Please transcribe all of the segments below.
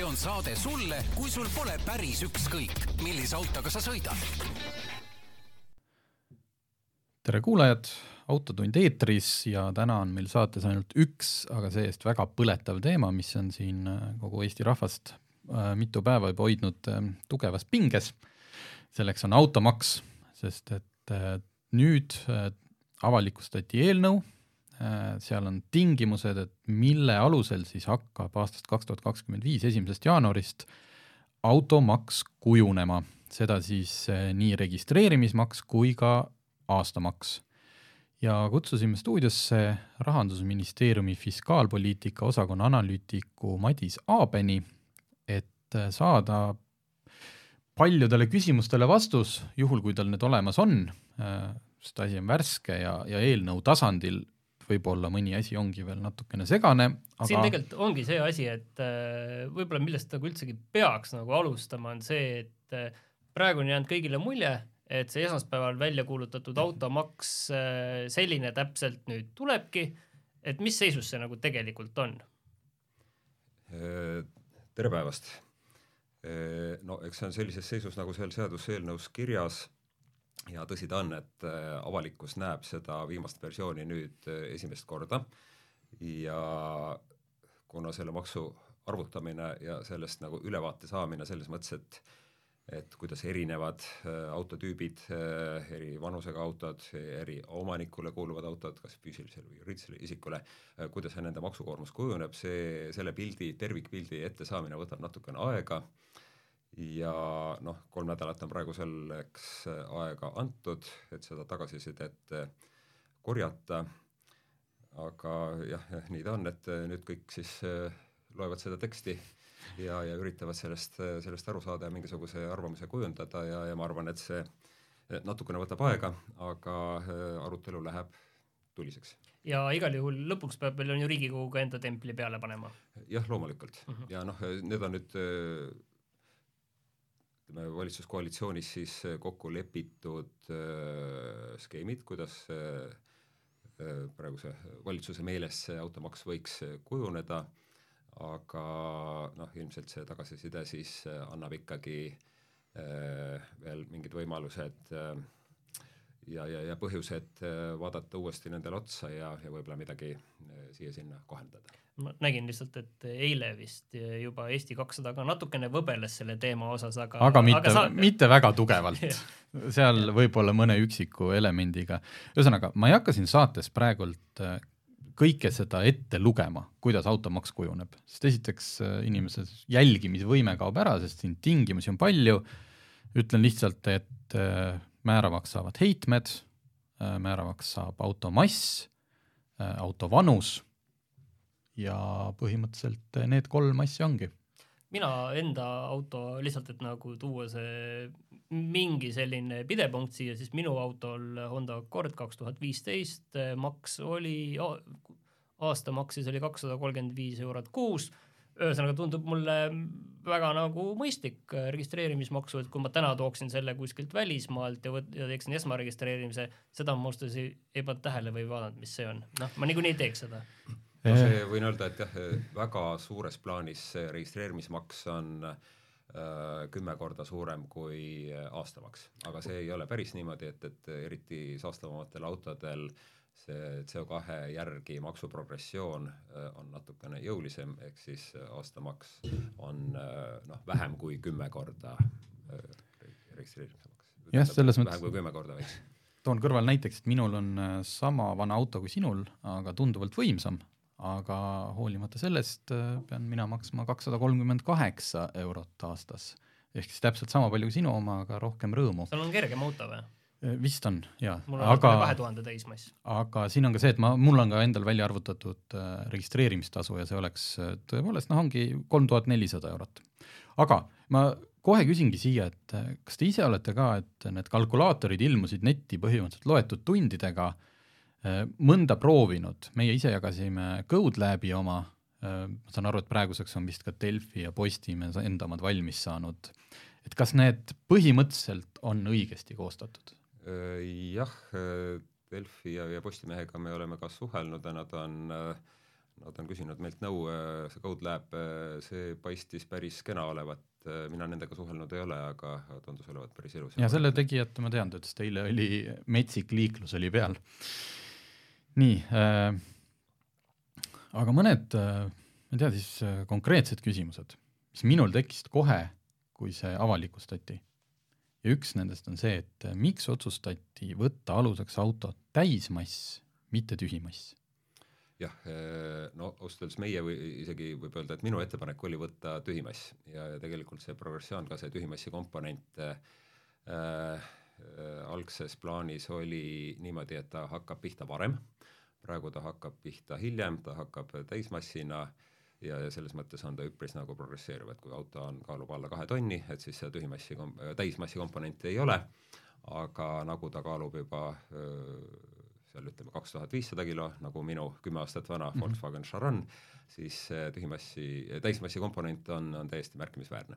see on saade sulle, kui sul pole päris ükskõik, millise autoga sa sõidad. tere kuulajad, Autotund eetris ja täna on meil saates ainult üks, aga see-eest väga põletav teema, mis on siin äh, kogu Eesti rahvast äh, mitu päeva juba hoidnud äh, tugevas pinges. selleks on automaks, sest et nüüd avalikustati eelnõu, seal on tingimused, et mille alusel siis hakkab aastast kaks tuhat kakskümmend viis, esimesest jaanuarist automaks kujunema, seda siis nii registreerimismaks kui ka aastamaks. ja kutsusime stuudiosse Rahandusministeeriumi fiskaalpoliitika osakonna analüütiku Madis Aabeni, et saada paljudele küsimustele vastus, juhul kui tal need olemas on, sest asi on värske ja, ja eelnõu tasandil võib-olla mõni asi ongi veel natukene segane aga.... siin tegelikult ongi see asi, et äh, võib-olla millest nagu üldsegi peaks nagu alustama, on see, et äh, praegu on jäänud kõigile mulje, et see esmaspäeval välja kuulutatud automaks äh, selline täpselt nüüd tulebki, et mis seisus see nagu tegelikult on? Tere päevast! No eks see on sellises seisus, nagu seal seaduseelnõus kirjas ja tõsi ta on, et avalikkus näeb seda viimast versiooni nüüd esimest korda. Ja kuna selle maksu arvutamine ja sellest nagu ülevaate saamine selles mõttes, et et kuidas erinevad äh, autotüübid, äh, eri vanusega autod, eri omanikule kuuluvad autod, kas füüsilisele või juriidilisele isikule, äh, kuidas nende maksukoormus kujuneb, see, selle pildi, tervikpildi ettesaamine võtab natukene aega ja noh, kolm nädalat on praegu selleks aega antud, et seda tagasisidet korjata, aga jah, nii ta on, et nüüd kõik siis loevad seda teksti ja, ja üritavad sellest, sellest aru saada ja mingisuguse arvamuse kujundada ja, ja ma arvan, et see natukene võtab aega, aga äh, arutelu läheb tuliseks. ja igal juhul lõpuks peab meil on ju Riigikogu ka enda templi peale panema. jah, loomulikult mhm. -huh. ja noh, need on nüüd äh, ütleme valitsuskoalitsioonis siis kokku lepitud äh, skeemid, kuidas äh, praeguse valitsuse meeles see automaks võiks kujuneda. Äh, aga noh, ilmselt see tagasiside siis äh, annab ikkagi äh, veel mingid võimalused äh, ja, ja, ja põhjused äh, vaadata uuesti nendele otsa ja, ja võib-olla midagi äh, siia-sinna kohendada. ma nägin lihtsalt, et eile vist juba Eesti kakssada ka natukene võbeles selle teema osas, aga aga mitte aga, sa... mitte väga tugevalt. Seal võib-olla mõne üksiku elemendiga. ühesõnaga, ma ei hakka siin saates praegult äh, kõike seda ette lugema, kuidas automaks kujuneb, sest esiteks äh, inimese jälgimisvõime kaob ära, sest siin tingimusi on palju, ütlen lihtsalt, et äh, määravaks saavad heitmed, äh, määravaks saab auto mass, auto vanus ja põhimõtteliselt need kolm asja ongi mina enda auto, lihtsalt et nagu tuua see mingi selline pidepunkt siia, siis minu autol Honda Accord kaks tuhat viisteist maks oli, aastamaks siis oli kakssada kolmkümmend viis eurot kuus. ühesõnaga tundub mulle väga nagu mõistlik registreerimismaksu, et kui ma täna tooksin selle kuskilt välismaalt ja võt- ja teeksin esmaregistreerimise, seda ma ausalt öeldes ei, ei pannud tähele või vaadanud, mis see on. noh, ma niikuinii ei teeks seda. No see võin öelda, et jah, väga suures plaanis see registreerimismaks on äh, kümme korda suurem kui aastamaks, aga see ei ole päris niimoodi, et, et eriti saastavamatel autodel see CO2 järgi maksuprogressioon äh, on natukene jõulisem, ehk siis aastamaks on äh, noh, vähem kui kümme korda registreerimismaks. jah, selles mõttes vähem kui kümme korda väiksem toon kõrval näiteks, et minul on sama vana auto kui sinul, aga tunduvalt võimsam aga hoolimata sellest äh, pean mina maksma kakssada kolmkümmend kaheksa eurot aastas. ehk siis täpselt sama palju kui sinu oma, aga rohkem rõõmu. sul on kergem auto või? Äh, vist on, jaa. mul on aga kahe tuhande täismass. aga siin on ka see, et ma, mul on ka endal välja arvutatud äh, registreerimistasu ja see oleks äh, tõepoolest noh, ongi kolm tuhat nelisada eurot. aga ma kohe küsingi siia, et äh, kas te ise olete ka, et need kalkulaatorid ilmusid netti põhimõtteliselt loetud tundidega äh, Äh, mõnda proovinud, meie ise jagasime CodeLabi oma, äh, ma saan aru, et praeguseks on vist ka Delfi ja Postimees enda omad valmis saanud. et kas need põhimõtteliselt on õigesti koostatud? Äh, jah, Delfi ja, ja Postimehega me oleme ka suhelnud ja nad on Nad on küsinud meilt nõu, see CodeLab, see paistis päris kena olevat, mina nendega suhelnud ei ole, aga tundus olevat päris ilus. ja selle tegijat ma tean, ta ütles, et eile oli metsik liiklus oli peal. nii äh,, aga mõned äh, ma ei tea, siis äh, konkreetsed küsimused, mis minul tekkisid kohe, kui see avalikustati. Ja üks nendest on see, et äh, miks otsustati võtta aluseks auto täismass, mitte tühimass? jah, äh, no ausalt öeldes meie või isegi võib öelda, et minu ettepanek oli võtta tühimass ja, tegelikult see progressioon, ka see tühimassi komponent äh, äh, algses plaanis oli niimoodi, et ta hakkab pihta varem, praegu ta hakkab pihta hiljem, ta hakkab täismassina äh, ja, ja selles mõttes on ta üpris nagu progresseeruv, et kui auto on, kaalub alla kahe tonni, et siis seda tühimassi, täismassi komponenti ei ole, aga nagu ta kaalub juba öö, seal ütleme kaks tuhat viissada kilo, nagu minu kümme aastat vana mm -hmm. Volkswagen Charan, siis tühimassi, täismassi komponent on, on täiesti märkimisväärne.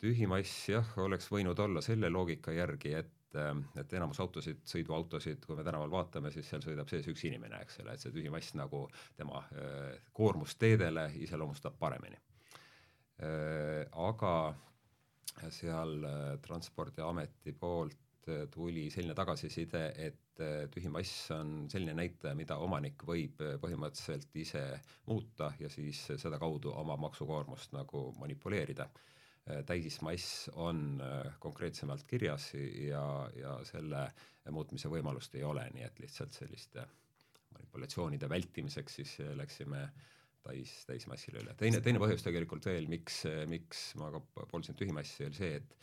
Tühimass jah, oleks võinud olla selle loogika järgi, et et, et enamus autosid, sõiduautosid, kui me tänaval vaatame, siis seal sõidab sees üks inimene, eks ole, et see tühimass nagu tema öö, koormust teedele iseloomustab paremini. Aga seal Transpordiameti poolt tuli selline tagasiside, et tühimass on selline näitaja, mida omanik võib põhimõtteliselt ise muuta ja siis sedakaudu oma maksukoormust nagu manipuleerida täismass on äh, konkreetsemalt kirjas ja, ja selle muutmise võimalust ei ole, nii et lihtsalt selliste manipulatsioonide vältimiseks siis äh, läksime täis, täismassile üle. teine, teine põhjus tegelikult veel, miks, miks ma ka pooldasin tühimassi, oli see, et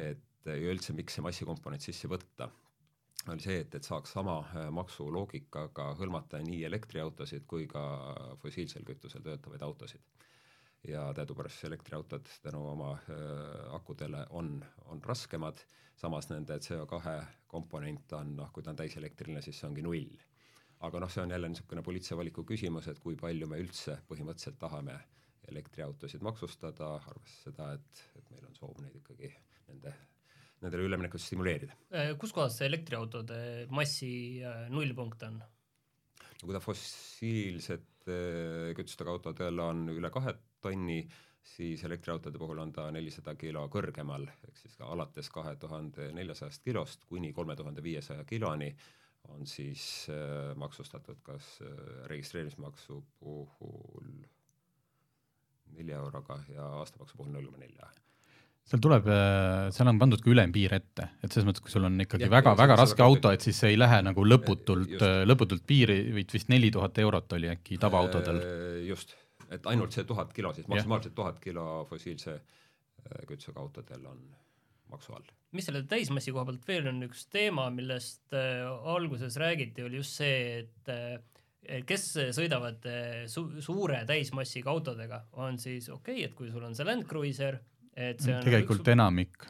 et ja üldse, miks see massikomponent sisse võtta, oli see, et, et saaks sama maksuloogikaga hõlmata nii elektriautosid kui ka fossiilsel kütusel töötavaid autosid ja teadupärast elektriautod tänu oma äh, akudele on, on raskemad, samas nende CO2 komponent on noh, kui ta on täiselektriline, siis see ongi null. aga noh, see on jälle niisugune poliitilise valiku küsimus, et kui palju me üldse põhimõtteliselt tahame elektriautosid maksustada, arvestades seda, et, et meil on soov neid ikkagi nende nendele üleminekut stimuleerida. Äh, kus kohas see elektriautode massi äh, nullpunkt on? no kui ta fossiilsete kütustega autodel on üle kahe tonni, siis elektriautode puhul on ta nelisada kilo kõrgemal, ehk siis ka alates kahe tuhande neljasajast kilost kuni kolme tuhande viiesaja kiloni on siis äh, maksustatud kas äh, registreerimismaksu puhul nelja euroga ja aastamaksu puhul null koma nelja. Seal tuleb, äh, seal on pandud ka ülempiir ette, et selles mõttes, kui sul on ikkagi väga-väga raske auto, et siis see ei lähe nagu lõputult, lõputult piiri, vist neli tuhat eurot oli äkki tavaautodel. just et ainult see tuhat kilo siis, maksimaalselt tuhat kilo fossiilse äh, kütusega autodel on maksu all. mis selle täismassi koha pealt veel on üks teema, millest äh, alguses räägiti, oli just see, et äh, kes sõidavad äh, su suure täismassiga autodega, on siis okei okay,, et kui sul on see Land Cruiser, et see on tegelikult üks... enamik.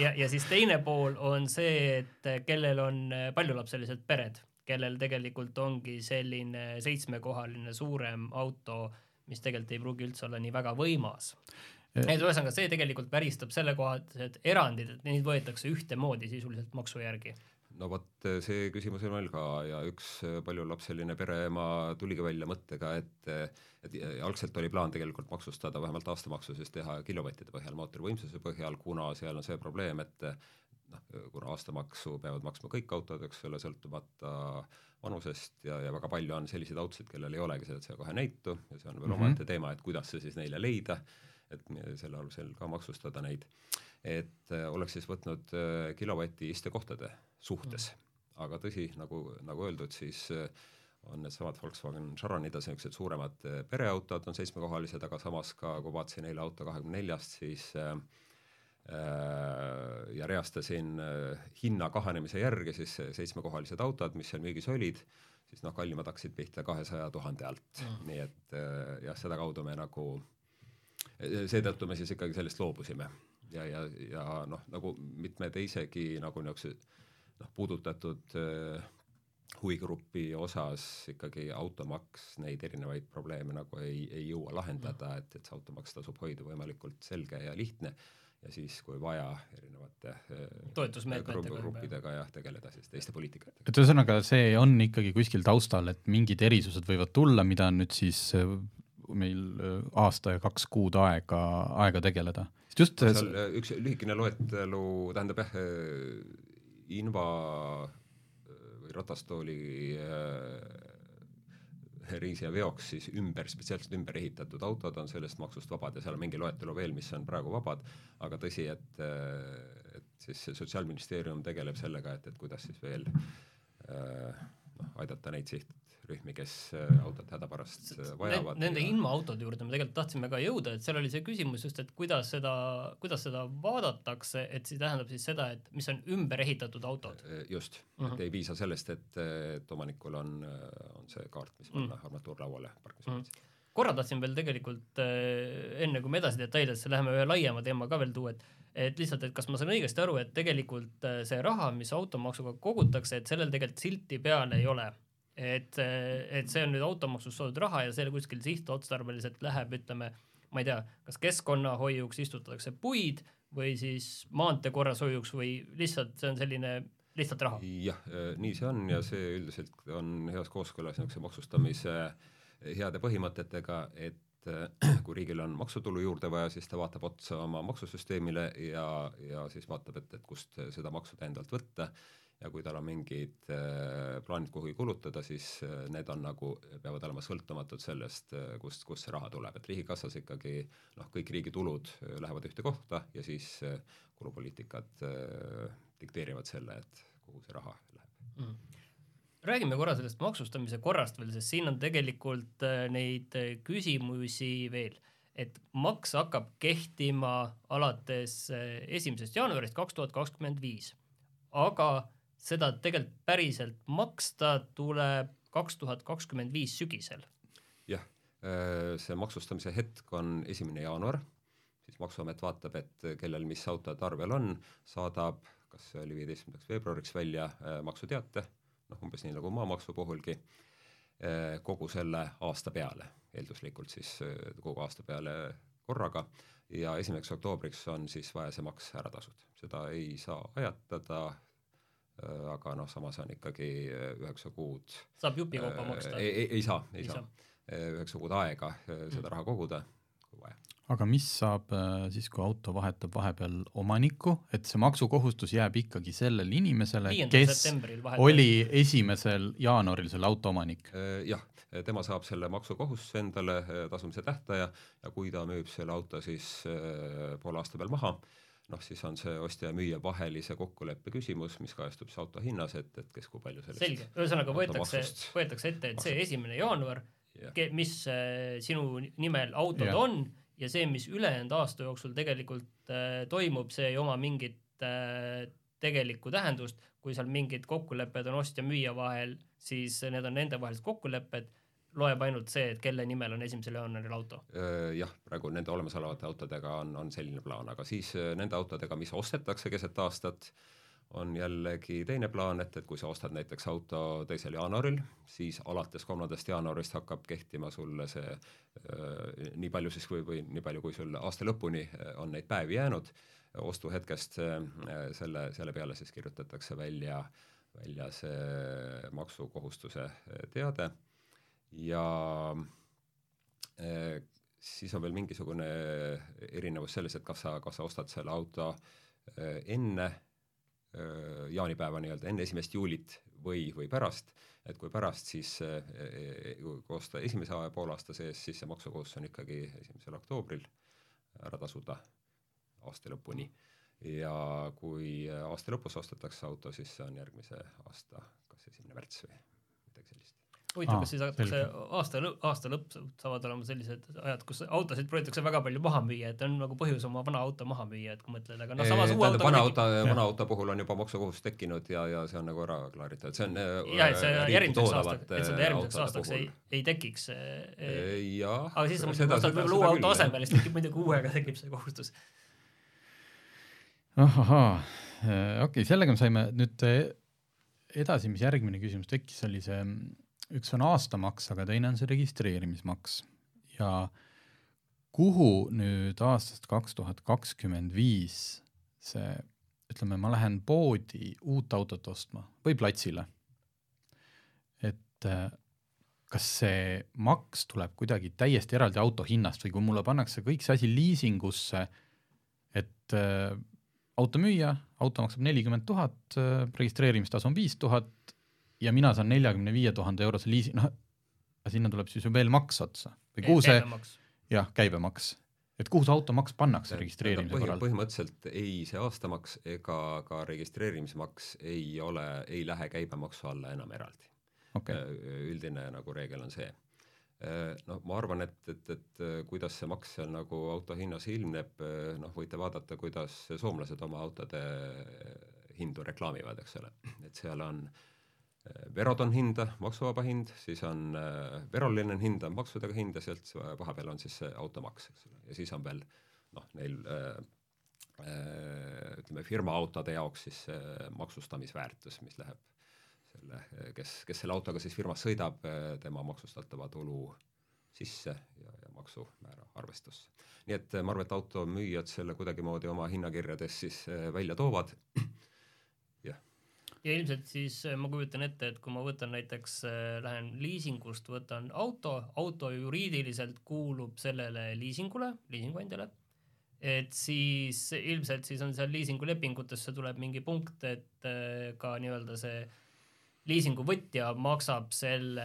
ja, ja siis teine pool on see, et äh, kellel on äh, paljulapselised pered, kellel tegelikult ongi selline seitsmekohaline suurem auto mis tegelikult ei pruugi üldse olla nii väga võimas. et ühesõnaga, see tegelikult välistab selle koha, et erandid, et neid võetakse ühtemoodi sisuliselt maksu järgi no vot, see küsimus on meil ka ja üks paljulapseline pereema tuligi välja mõttega, et et algselt oli plaan tegelikult maksustada vähemalt aastamaksu siis teha kilovattide põhjal, mootorivõimsuse põhjal, kuna seal on see probleem, et noh, kuna aastamaksu peavad maksma kõik autod, eks ole, sõltumata vanusest ja, ja väga palju on selliseid autosid, kellel ei olegi seda CO2 näitu ja see on veel mm -hmm. omaette teema, et kuidas see siis neile leida, et selle alusel ka maksustada neid. et äh, oleks siis võtnud äh, kilovati istekohtade suhtes mm, -hmm. aga tõsi, nagu, nagu öeldud, siis äh, on needsamad Volkswagen Charonid ja niisugused suuremad äh, pereautod on seitsmekohalised, aga samas ka kui vaatasin eile auto kahekümne neljast, siis äh, Äh, ja reastasin äh, hinna kahanemise järgi siis seitsmekohalised autod, mis seal müügis olid, siis noh, kallimad hakkasid pihta kahesaja tuhande alt. Mm., nii et äh, jah, sedakaudu me nagu, seetõttu me siis ikkagi sellest loobusime. Ja, ja, ja noh, nagu mitme teisegi nagu niisuguse noh, puudutatud huvigrupi osas ikkagi automaks neid erinevaid probleeme nagu ei, ei jõua lahendada, et, et see automaks tasub hoida võimalikult selge ja lihtne ja siis, kui vaja, erinevate toetusmeetmetega gruppidega jah, tegeleda siis teiste poliitikatega. et ühesõnaga, see on ikkagi kuskil taustal, et mingid erisused võivad tulla, mida on nüüd siis meil aasta ja kaks kuud aega, aega tegeleda. just seal üks lühikene loetelu, tähendab jah, Inva või ratastooli reisija veoks siis ümber, spetsiaalselt ümber ehitatud autod on sellest maksust vabad ja seal on mingi loetelu veel, mis on praegu vabad, aga tõsi, et, et siis Sotsiaalministeerium tegeleb sellega, et, et kuidas siis veel noh, aidata neid siht, rühmi, kes äh, autot hädapärast äh, vajavad. Nende ja... ilmaautode juurde me tegelikult tahtsime ka jõuda, et seal oli see küsimus just, et kuidas seda, kuidas seda vaadatakse, et see tähendab siis seda, et mis on ümber ehitatud autod. Äh, just uh, -huh. et mhm. ei piisa sellest, et, et omanikul on, on see kaart, mis panna uh -huh. armatuurlauale parkimisplatsil uh. -huh korra tahtsin veel tegelikult enne, kui me edasi detailidesse läheme, ühe laiema teema ka veel tuua, et et lihtsalt, et kas ma saan õigesti aru, et tegelikult see raha, mis automaksuga kogutakse, et sellel tegelikult silti peal ei ole et, et see on nüüd automaksust saadud raha ja see kuskil sihtotstarbeliselt läheb, ütleme, ma ei tea, kas keskkonnahoiuks istutatakse puid või siis maantee korrashoiuks või lihtsalt see on selline lihtsalt raha? jah, nii see on ja see üldiselt on heas kooskõlas niisuguse maksustamise heade põhimõtetega, et kui riigil on maksutulu juurde vaja, siis ta vaatab otsa oma maksusüsteemile ja, ja siis vaatab, et, et kust seda maksu täiendavalt võtta ja kui tal on mingid äh, plaanid kuhugi kulutada, siis äh, need on nagu, peavad olema sõltumatud sellest, äh, kust, kust see raha tuleb, et Riigikassas ikkagi noh, kõik riigi tulud lähevad ühte kohta ja siis kulupoliitikad dikteerivad selle, et kuhu see raha läheb. Mm. Räägime korra sellest maksustamise korrast veel, sest siin on tegelikult neid küsimusi veel, et maks hakkab kehtima alates esimesest jaanuarist kaks tuhat kakskümmend viis, aga seda tegelikult päriselt maksta tuleb kaks tuhat kakskümmend viis sügisel. jah, äh, see maksustamise hetk on esimene jaanuar, siis Maksuamet vaatab, et kellel mis autod arvel on, saadab, kas see oli viieteistkümnendaks veebruariks välja äh, maksuteate, noh umbes nii nagu maamaksu puhulgi, äh, kogu selle aasta peale, eelduslikult siis kogu aasta peale korraga ja esimeseks oktoobriks on siis vaja see maks ära tasuda. seda ei saa ajatada, aga noh, samas on ikkagi äh, üheksa kuud saab jupikaupa maksta? ei, ei, ei saa, ei, ei saa, saa.. Äh, üheksa kuud aega seda mm. raha koguda, kui vaja. aga mis saab siis, kui auto vahetab vahepeal omanikku, et see maksukohustus jääb ikkagi sellele inimesele, kes oli esimesel jaanuaril selle auto omanik? jah, tema saab selle maksukohustuse endale, tasumise tähtaja ja kui ta müüb selle auto siis poole aasta peal maha, noh, siis on see ostja ja müüja vahelise kokkuleppe küsimus, mis kajastub siis auto hinnas, et, et kes kui palju sellest selge, ühesõnaga võetakse, võetakse ette, et see esimene jaanuar, mis äh, sinu nimel autod ja. on ja see, mis ülejäänud aasta jooksul tegelikult äh, toimub, see ei oma mingit äh, tegelikku tähendust, kui seal mingid kokkulepped on ostja-müüja vahel, siis need on nendevahelised kokkulepped loeb ainult see, et kelle nimel on esimesel jaanuaril auto? Jah, praegu nende olemasolevate autodega on, on selline plaan, aga siis nende autodega, mis ostetakse keset aastat, on jällegi teine plaan, et, et kui sa ostad näiteks auto teisel jaanuaril, siis alates kolmandast jaanuarist hakkab kehtima sulle see äh, nii palju siis või, või nii palju, kui sul aasta lõpuni on neid päevi jäänud, ostuhetkest selle, selle peale siis kirjutatakse välja, välja see maksukohustuse teade ja äh, siis on veel mingisugune erinevus selles, et kas sa, kas sa ostad selle auto äh, enne äh, jaanipäeva nii-öelda, enne esimest juulit või, või pärast, et kui pärast, siis kui osta esimese poolaasta sees, siis see maksukohustus on ikkagi esimesel oktoobril ära tasuda aasta lõpuni. ja kui aasta lõpus ostetakse auto, siis see on järgmise aasta kas esimene märts või huvitav, kas siis hakatakse aasta, aasta lõpp saavad olema sellised ajad, kus autosid proovitakse väga palju maha müüa, et on nagu põhjus oma vana auto maha müüa, et kui mõtled, aga noh, samas uue auto vana auto, vana auto puhul on juba maksukohus tekkinud ja, ja see on nagu ära klaaritud, see on ja, et see järgmiseks aastaks, et seda järgmiseks aastaks ei, ei tekiks. aga siis sa mõtled, ostad võib-olla uue auto asemele, siis tekib muidugi uuega tekib see kohustus. ahaa, okei okay,, sellega me saime nüüd edasi, mis järgmine küsimus tekkis, oli see üks on aastamaks, aga teine on see registreerimismaks. Ja kuhu nüüd aastast kaks tuhat kakskümmend viis see, ütleme, ma lähen poodi uut autot ostma või platsile, et äh, kas see maks tuleb kuidagi täiesti eraldi auto hinnast või kui mulle pannakse kõik see asi liisingusse, et äh, automüüja, auto maksab nelikümmend tuhat, äh, registreerimistasu on viis tuhat ja mina saan neljakümne viie tuhande eurose liisi, noh, sinna tuleb siis ju veel maks otsa. Või kuhu see, jah, käibemaks, et kuhu see automaks pannakse registreerimise põhi, korral? põhimõtteliselt ei see aastamaks ega ka registreerimismaks ei ole, ei lähe käibemaksu alla enam eraldi. Okay.. üldine nagu reegel on see. Noh, ma arvan, et, et, et kuidas see maks seal nagu auto hinnas ilmneb, noh, võite vaadata, kuidas soomlased oma autode hindu reklaamivad, eks ole, et seal on verod on hinda, maksuvaba hind, siis on veroline hind, on maksudega hind ja sealt vahepeal on siis see automaks, eks ole, ja siis on veel noh, neil äh, ütleme, firma autode jaoks siis maksustamisväärtus, mis läheb selle, kes, kes selle autoga siis firmas sõidab, tema maksustatava tulu sisse ja, ja maksumäära arvestusse. nii et ma arvan, et automüüjad selle kuidagimoodi oma hinnakirjades siis eh, välja toovad. Ja ilmselt siis eh, ma kujutan ette, et kui ma võtan näiteks, eh, lähen liisingust, võtan auto, auto juriidiliselt kuulub sellele liisingule, liisinguandjale, et siis ilmselt siis on seal liisingulepingutesse tuleb mingi punkt, et ka nii-öelda see liisinguvõtja maksab selle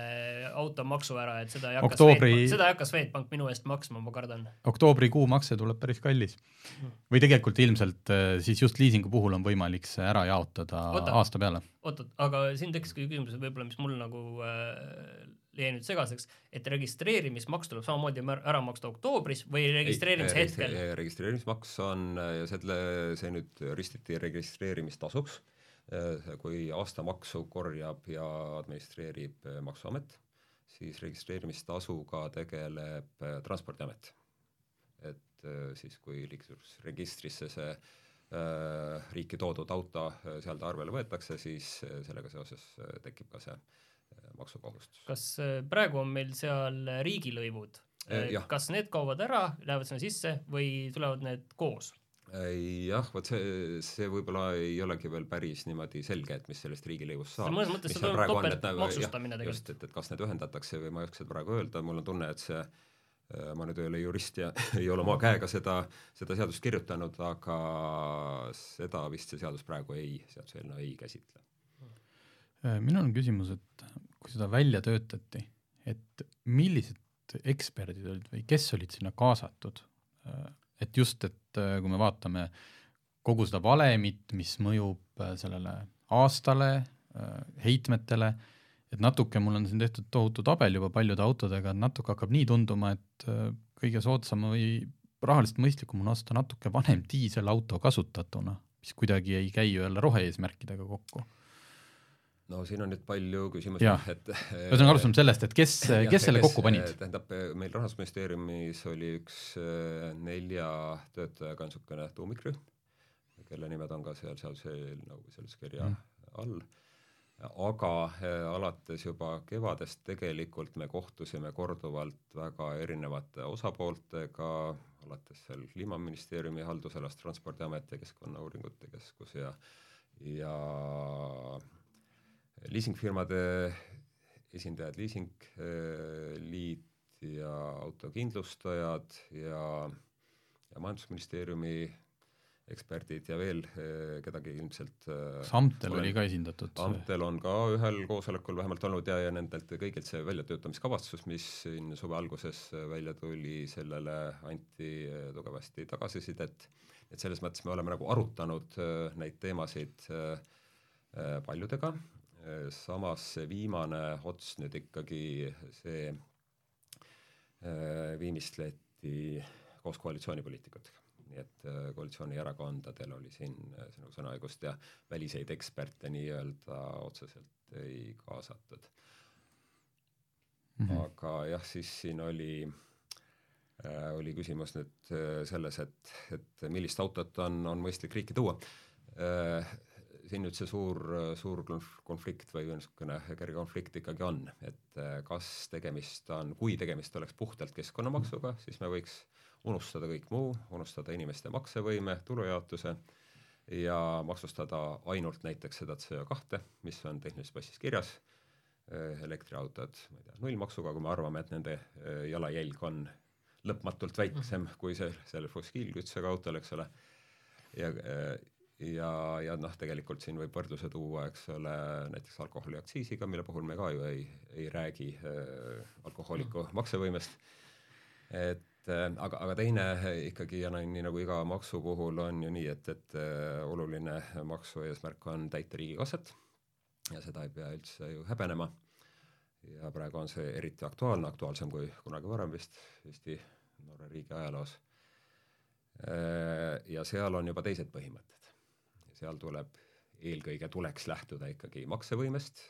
automaksu ära, et seda ei hakka Oktoobri... Swedbank, seda ei hakka Swedbank minu eest maksma, ma kardan. oktoobrikuu makse tuleb päris kallis. Hmm. või tegelikult ilmselt äh, siis just liisingu puhul on võimalik see ära jaotada oota, aasta peale. oot-oot, aga siin tekkiski küsimus võib-olla, mis mul nagu äh, jäi nüüd segaseks, et registreerimismaks tuleb samamoodi ära maksta oktoobris või registreerimise hetkel? registreerimismaks on, selle, see nüüd ristiti registreerimistasuks Äh, kui aastamaksu korjab ja administreerib äh, Maksuamet, siis registreerimistasuga tegeleb äh, Transpordiamet. et siis, kui liiklusregistrisse see äh, riiki toodud auto sealt arvele võetakse, siis sellega seoses tekib ka see maksukohustus. kas praegu on meil seal riigilõivud? kas need kaovad ära, lähevad sinna sisse või tulevad need koos? Jah, vot see, see võib-olla ei olegi veel päris niimoodi selge, et mis sellest riigilõivust saab. mõnes mõttes see toimub topeltmaksustamine nagu, tegelikult. just, et, et kas need ühendatakse või ma ei oska seda praegu öelda, mul on tunne, et see äh, ma nüüd ei ole jurist ja ei ole oma käega seda, seda seadust kirjutanud, aga seda vist see seadus praegu ei, seaduseelnõu ei käsitle. Äh, minul on küsimus, et kui seda välja töötati, et millised eksperdid olid või kes olid sinna kaasatud äh, et just, et äh, kui me vaatame kogu seda valemit, mis mõjub äh, sellele aastale, äh, heitmetele, et natuke mul on siin tehtud tohutu tabel juba paljude autodega, et natuke hakkab nii tunduma, et kõige soodsam või rahaliselt mõistlikum on osta natuke vanem diiselauto kasutatuna, mis kuidagi ei käi jälle rohe-eesmärkidega kokku no siin on nüüd palju küsimusi, et ühesõnaga alustame sellest, et kes, kes selle kokku panid? tähendab, meil Rahandusministeeriumis oli üks äh, nelja töötajaga niisugune tuumikrühm, kelle nimed on ka seal seaduseelnõu või seletuskirja mm. all, aga alates juba kevadest tegelikult me kohtusime korduvalt väga erinevate osapooltega, alates seal Kliimaministeeriumi haldusalast Transpordiamet ja Keskkonnauuringute Keskus ja ja liisingfirmade esindajad, liisingliit ja autokindlustajad ja, ja Majandusministeeriumi eksperdid ja veel eh, kedagi ilmselt kas Amtel olen, oli ka esindatud? Amtel on ka ühel koosolekul vähemalt olnud ja, ja nendelt kõigilt see väljatöötamiskavatsus, mis siin suve alguses välja tuli, sellele anti tugevasti tagasisidet, et selles mõttes me oleme nagu arutanud neid teemasid paljudega samas see viimane ots nüüd ikkagi, see äh, viimistleti koos koalitsioonipoliitikutega. nii et äh, koalitsioonierakondadel oli siin äh, sinu sõnaõigust ja väliseid eksperte nii-öelda otseselt ei kaasatud mm. -hmm. aga jah, siis siin oli äh, oli küsimus nüüd selles, et, et millist autot on, on mõistlik riiki tuua äh, siin nüüd see suur, suur konflikt või niisugune kerge konflikt ikkagi on, et eh, kas tegemist on, kui tegemist oleks puhtalt keskkonnamaksuga, siis me võiks unustada kõik muu, unustada inimeste maksevõime, tulujaotuse ja maksustada ainult näiteks seda CO2, mis on tehnilises passis kirjas, elektriautod, ma ei tea, nullmaksuga, kui me arvame, et nende jalajälg on lõpmatult väiksem kui see, sellel fossiilkütusega autol, eks ole, ja ja, ja noh, tegelikult siin võib võrdluse tuua, eks ole, näiteks alkoholiaktsiisiga, mille puhul me ka ju ei, ei räägi äh, alkohooliku mm. maksevõimest. et äh, aga, aga teine ikkagi ja nii nagu iga maksu puhul on ju nii, et, et äh, oluline maksu eesmärk on täita riigikassat ja seda ei pea üldse ju häbenema. ja praegu on see eriti aktuaalne, aktuaalsem kui kunagi varem vist Eesti Norra riigi ajaloos. Äh, ja seal on juba teised põhimõtted seal tuleb, eelkõige tuleks lähtuda ikkagi maksevõimest,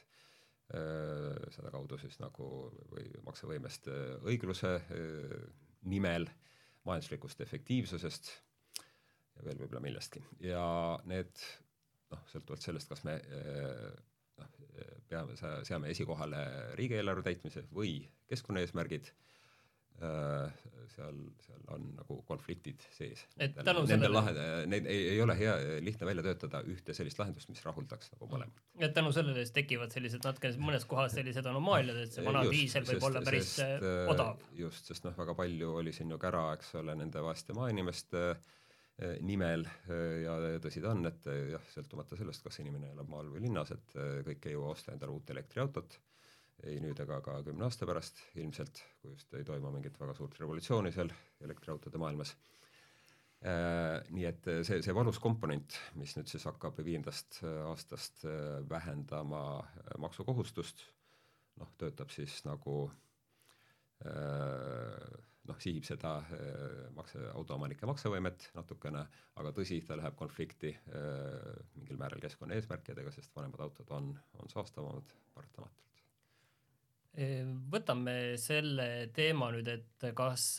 sedakaudu siis nagu või maksevõimest õigluse nimel, majanduslikust efektiivsusest ja veel võib-olla millestki. ja need noh, sõltuvalt sellest, kas me noh, peame, seame esikohale riigieelarve täitmise või keskkonnaeesmärgid seal, seal on nagu konfliktid sees. sellele lahend-, neid ei, ei ole hea, lihtne välja töötada ühte sellist lahendust, mis rahuldaks nagu mõlemat. et tänu sellele siis tekivad sellised natuke mõnes kohas sellised anomaaliad, et see vana just, diisel võib sest, olla päris sest, äh, äh, odav. just, sest noh, väga palju oli siin ju kära, eks ole, nende vaeste maainimeste nimel ja tõsi ta on, et jah, sõltumata sellest, kas inimene elab maal või linnas, et kõik ei jõua osta endale uut elektriautot ei nüüd ega ka kümne aasta pärast ilmselt, kui just ei toimu mingit väga suurt revolutsiooni seal elektriautode maailmas. Äh, nii et see, see valus komponent, mis nüüd siis hakkab viiendast aastast äh, vähendama äh, maksukohustust, noh, töötab siis nagu noh, sihib seda makse, autoomanike maksevõimet natukene, aga tõsi, ta läheb konflikti mingil määral keskkonnaeesmärkidega, sest vanemad autod on, on saastavamad paratamatult võtame selle teema nüüd, et kas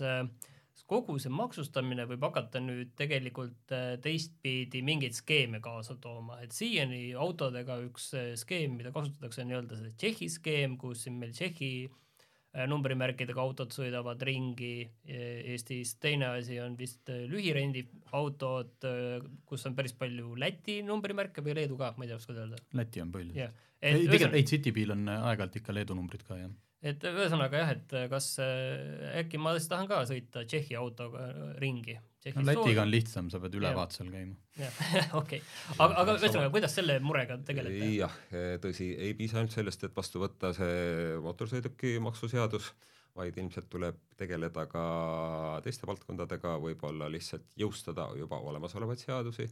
kogu see maksustamine võib hakata nüüd tegelikult äh, teistpidi mingeid skeeme kaasa tooma, et siiani autodega üks äh, skeem, mida kasutatakse, on nii-öelda see Tšehhi skeem, kus siin meil Tšehhi äh, numbrimärkidega autod sõidavad ringi Eestis, teine asi on vist lühirendiautod, kus on päris palju Läti numbrimärke või Leedu ka, ma ei tea, oskad öelda? Läti on palju yeah ei, tegelikult ei, Citybil on aeg-ajalt ikka Leedu numbrid ka, jah. et ühesõnaga jah, et kas äh, äkki ma siis tahan ka sõita Tšehhi autoga ringi. No Lätiga on lihtsam, sa pead ülevaatusel käima. jah, okei, aga, aga ühesõnaga, kuidas selle murega tegelete? jah, tõsi, ei piisa ainult sellest, et vastu võtta see mootorsõidukimaksuseadus, vaid ilmselt tuleb tegeleda ka teiste valdkondadega, võib-olla lihtsalt jõustada juba olemasolevaid seadusi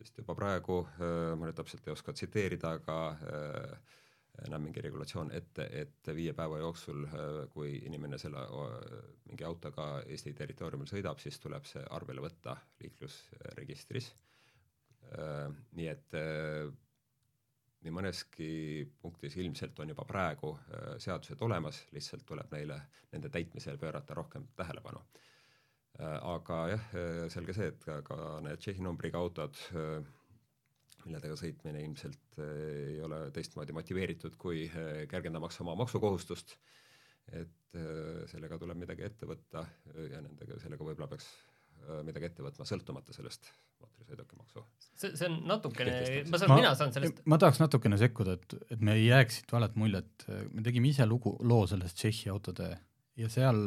sest juba praegu äh, ma nüüd täpselt ei oska tsiteerida, aga äh, näeb mingi regulatsioon ette, et viie päeva jooksul, äh, kui inimene selle mingi autoga Eesti territooriumil sõidab, siis tuleb see arvele võtta liiklusregistris. nii et nii mõneski punktis ilmselt on juba praegu seadused olemas, lihtsalt tuleb neile, nende täitmisele pöörata rohkem tähelepanu Äh, aga jah, äh, selge see, et ka, ka need Tšehhi numbriga autod, äh, milledega sõitmine ilmselt ei ole teistmoodi motiveeritud kui kergendamaks oma maksukohustust, et sellega tuleb midagi ette võtta ja nendega, sellega võib-olla peaks midagi ette võtma, sõltumata sellest mootorsõidukimaksu. see, see on natukene, ma saan, mina saan sellest ma tahaks natukene sekkuda, et, et me ei jääks siit valet muljet, me tegime ise lugu, loo sellest Tšehhi autode ja seal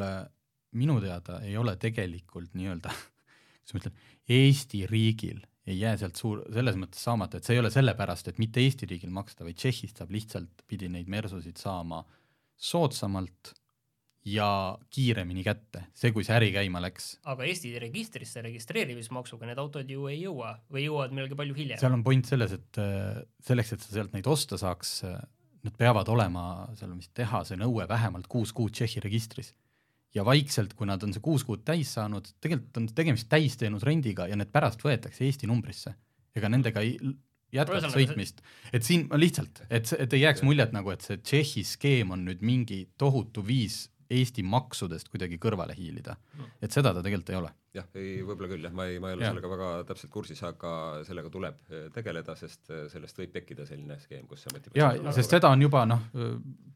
minu teada ei ole tegelikult nii-öelda, kuidas ma ütlen, Eesti riigil ei jää sealt suur, selles mõttes saamata, et see ei ole sellepärast, et mitte Eesti riigil maksta, vaid Tšehhist saab lihtsalt, pidi neid mersusid saama soodsamalt ja kiiremini kätte, see, kui see äri käima läks. aga Eesti registrisse registreerimismaksuga need autod ju ei jõua või jõuavad millalgi palju hiljem? seal on point selles, et äh, selleks, et sa sealt neid osta saaks, äh, nad peavad olema, seal vist tehase nõue vähemalt kuus kuud Tšehhi registris ja vaikselt, kui nad on see kuus kuud täis saanud, tegelikult on tegemist täisteenusrendiga ja need pärast võetakse Eesti numbrisse. ega nendega ei jätkata sõitmist, et siin lihtsalt, et, et ei jääks muljet nagu, et see Tšehhi skeem on nüüd mingi tohutu viis Eesti maksudest kuidagi kõrvale hiilida. et seda ta tegelikult ei ole. jah, ei võib-olla küll jah, ma ei, ma ei ole Ja. sellega väga täpselt kursis, aga sellega tuleb eh, tegeleda, sest eh, sellest võib tekkida selline skeem, kus see ja motivatsioon sest seda on juba noh,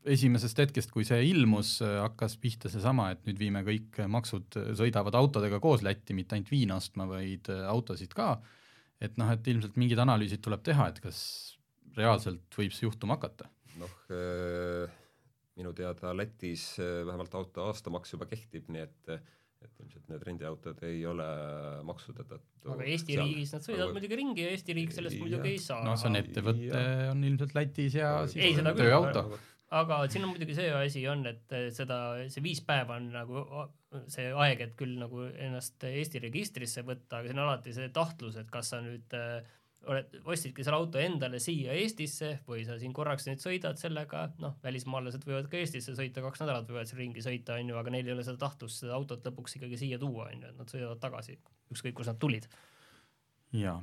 esimesest hetkest, kui see ilmus, hakkas pihta seesama, et nüüd viime kõik maksud, sõidavad autodega koos Lätti, mitte ainult viina ostma, vaid autosid ka, et noh, et ilmselt mingid analüüsid tuleb teha, et kas reaalselt võib see juhtuma hakata. noh eh, minu teada Lätis eh, vähemalt auto aastamaks juba kehtib, nii et et ilmselt need rendiautod ei ole maksude tõttu aga Eesti seal. riigis nad sõidavad Aga- muidugi ringi ja Eesti riik sellest Jah. muidugi ei saa no see on ettevõte, on ilmselt Lätis ja Ei, siis küll, tööauto. aga siin on muidugi see asi on, et eh, seda, see viis päeva on nagu see aeg, et küll nagu ennast Eesti registrisse võtta, aga siin on alati see tahtlus, et kas sa nüüd äh, oled, ostsidki selle auto endale siia Eestisse või sa siin korraks nüüd sõidad sellega, noh, välismaalased võivad ka Eestisse sõita, kaks nädalat võivad siin ringi sõita, on ju, aga neil ei ole seda tahtlust seda autot lõpuks ikkagi siia tuua, on ju, et nad sõidavad tagasi, ükskõik kust nad tulid. jaa,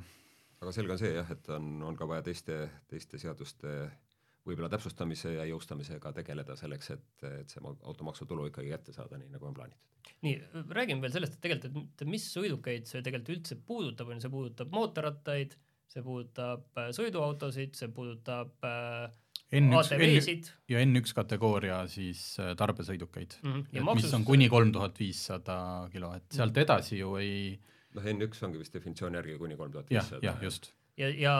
aga selge on see jah, et on, on ka vaja teiste, teiste seaduste võib-olla täpsustamise ja jõustamisega tegeleda selleks, et, et see ma- automaksutulu ikkagi kätte saada, nii nagu on plaanitud. nii, räägime veel sellest, et tegelikult, et mis sõidukeid see tegelikult üldse puudutab, on ju, see puudutab mootorrattaid, see puudutab äh, sõiduautosid, see puudutab äh, N1, ATV-sid ja N1 kategooria siis äh, tarbesõidukeid. Mm, -hmm. mis on kuni kolm tuhat viissada kilo, et sealt edasi ju ei, noh, N1 ongi vist definitsiooni järgi kuni kolm tuhat viissada. jah, just. ja, ja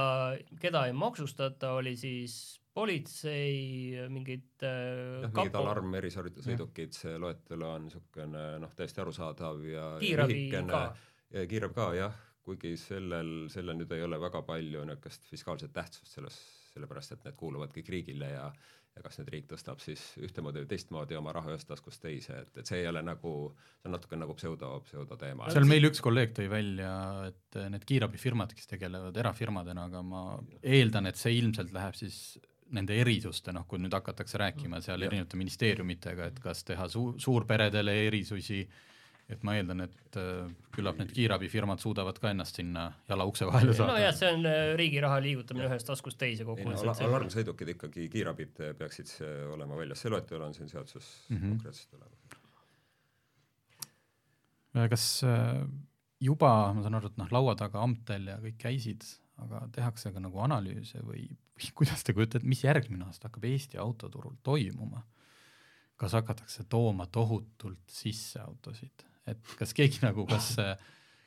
keda ei maksustata, oli siis politsei mingid äh, jah, mingid kapo, alarm erisõidukid, see loetelu on niisugune noh, täiesti arusaadav ja kiirabi ka. ja kiirabi ka jah, kuigi sellel, sellel nüüd ei ole väga palju niisugust fiskaalset tähtsust selles, sellepärast et need kuuluvad kõik riigile ja ja kas nüüd riik tõstab siis ühtemoodi või teistmoodi oma raha ühest taskust teise, et, et see ei ole nagu, see on natuke nagu pseudo, pseudoteema. seal meil üks kolleeg tõi välja, et need kiirabifirmad, kes tegelevad erafirmadena, aga ma eeldan, et see ilmselt läheb siis nende erisuste, noh, kui nüüd hakatakse rääkima seal Jah. erinevate ministeeriumitega, et kas teha suu-, suurperedele erisusi, et ma eeldan, et äh, küllap need kiirabifirmad suudavad ka ennast sinna jala ukse vahele saada nojah, see on äh, riigi raha liigutamine ühest taskust teise ei no ala, kokkuvõttes. alarmsõidukid ikkagi, kiirabid eh, peaksid olema väljas, see loetelu on siin seaduses mm. -hmm. konkreetselt olemas. Äh, kas äh, juba, ma saan aru, et noh, laua taga Amtel ja kõik käisid, aga tehakse ka nagu analüüse või, või kuidas te kujutate, mis järgmine aasta hakkab Eesti autoturul toimuma? kas hakatakse tooma tohutult sisse autosid, et kas keegi nagu, kas äh,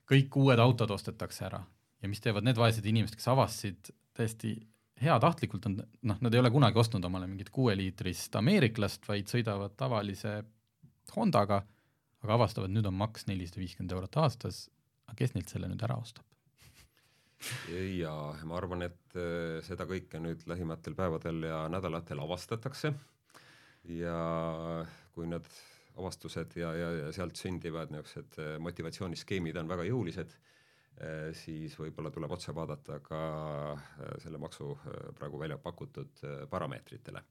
kõik uued autod ostetakse ära? Ja mis teevad need vaesed inimesed, kes avastasid täiesti heatahtlikult on, noh, nad ei ole kunagi ostnud omale mingit kuueliitrist ameeriklast, vaid sõidavad tavalise Hondaga aga avastavad, nüüd on maks nelisada viiskümmend eurot aastas, aga kes neilt selle nüüd ära ostab? jaa, ma arvan, et eh, seda kõike nüüd lähimatel päevadel ja nädalatel avastatakse. Ja kui need avastused ja, ja, ja sealt sündivad niisugused eh, motivatsiooniskeemid on väga jõulised, siis võib-olla tuleb otsa vaadata ka eh, selle maksu praegu välja pakutud parameetritele.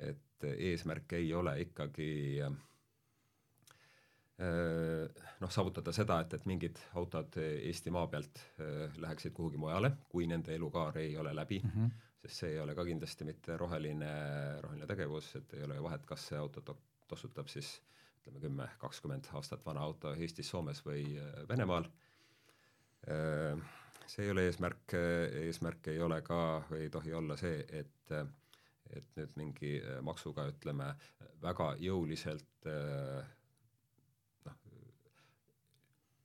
et eesmärk ei ole ikkagi noh, saavutada seda, et, et mingid autod Eesti maa pealt läheksid kuhugi mujale, kui nende elukaar ei ole läbi mm, -hmm. sest see ei ole ka kindlasti mitte roheline, roheline tegevus, et ei ole ju vahet, kas see auto to-, tossutab siis ütleme kümme, kakskümmend aastat vana auto Eestis, Soomes või eh, Venemaal. See ei ole eesmärk, eesmärk ei ole ka või ei tohi olla see, et et nüüd mingi maksuga ütleme väga jõuliselt äh,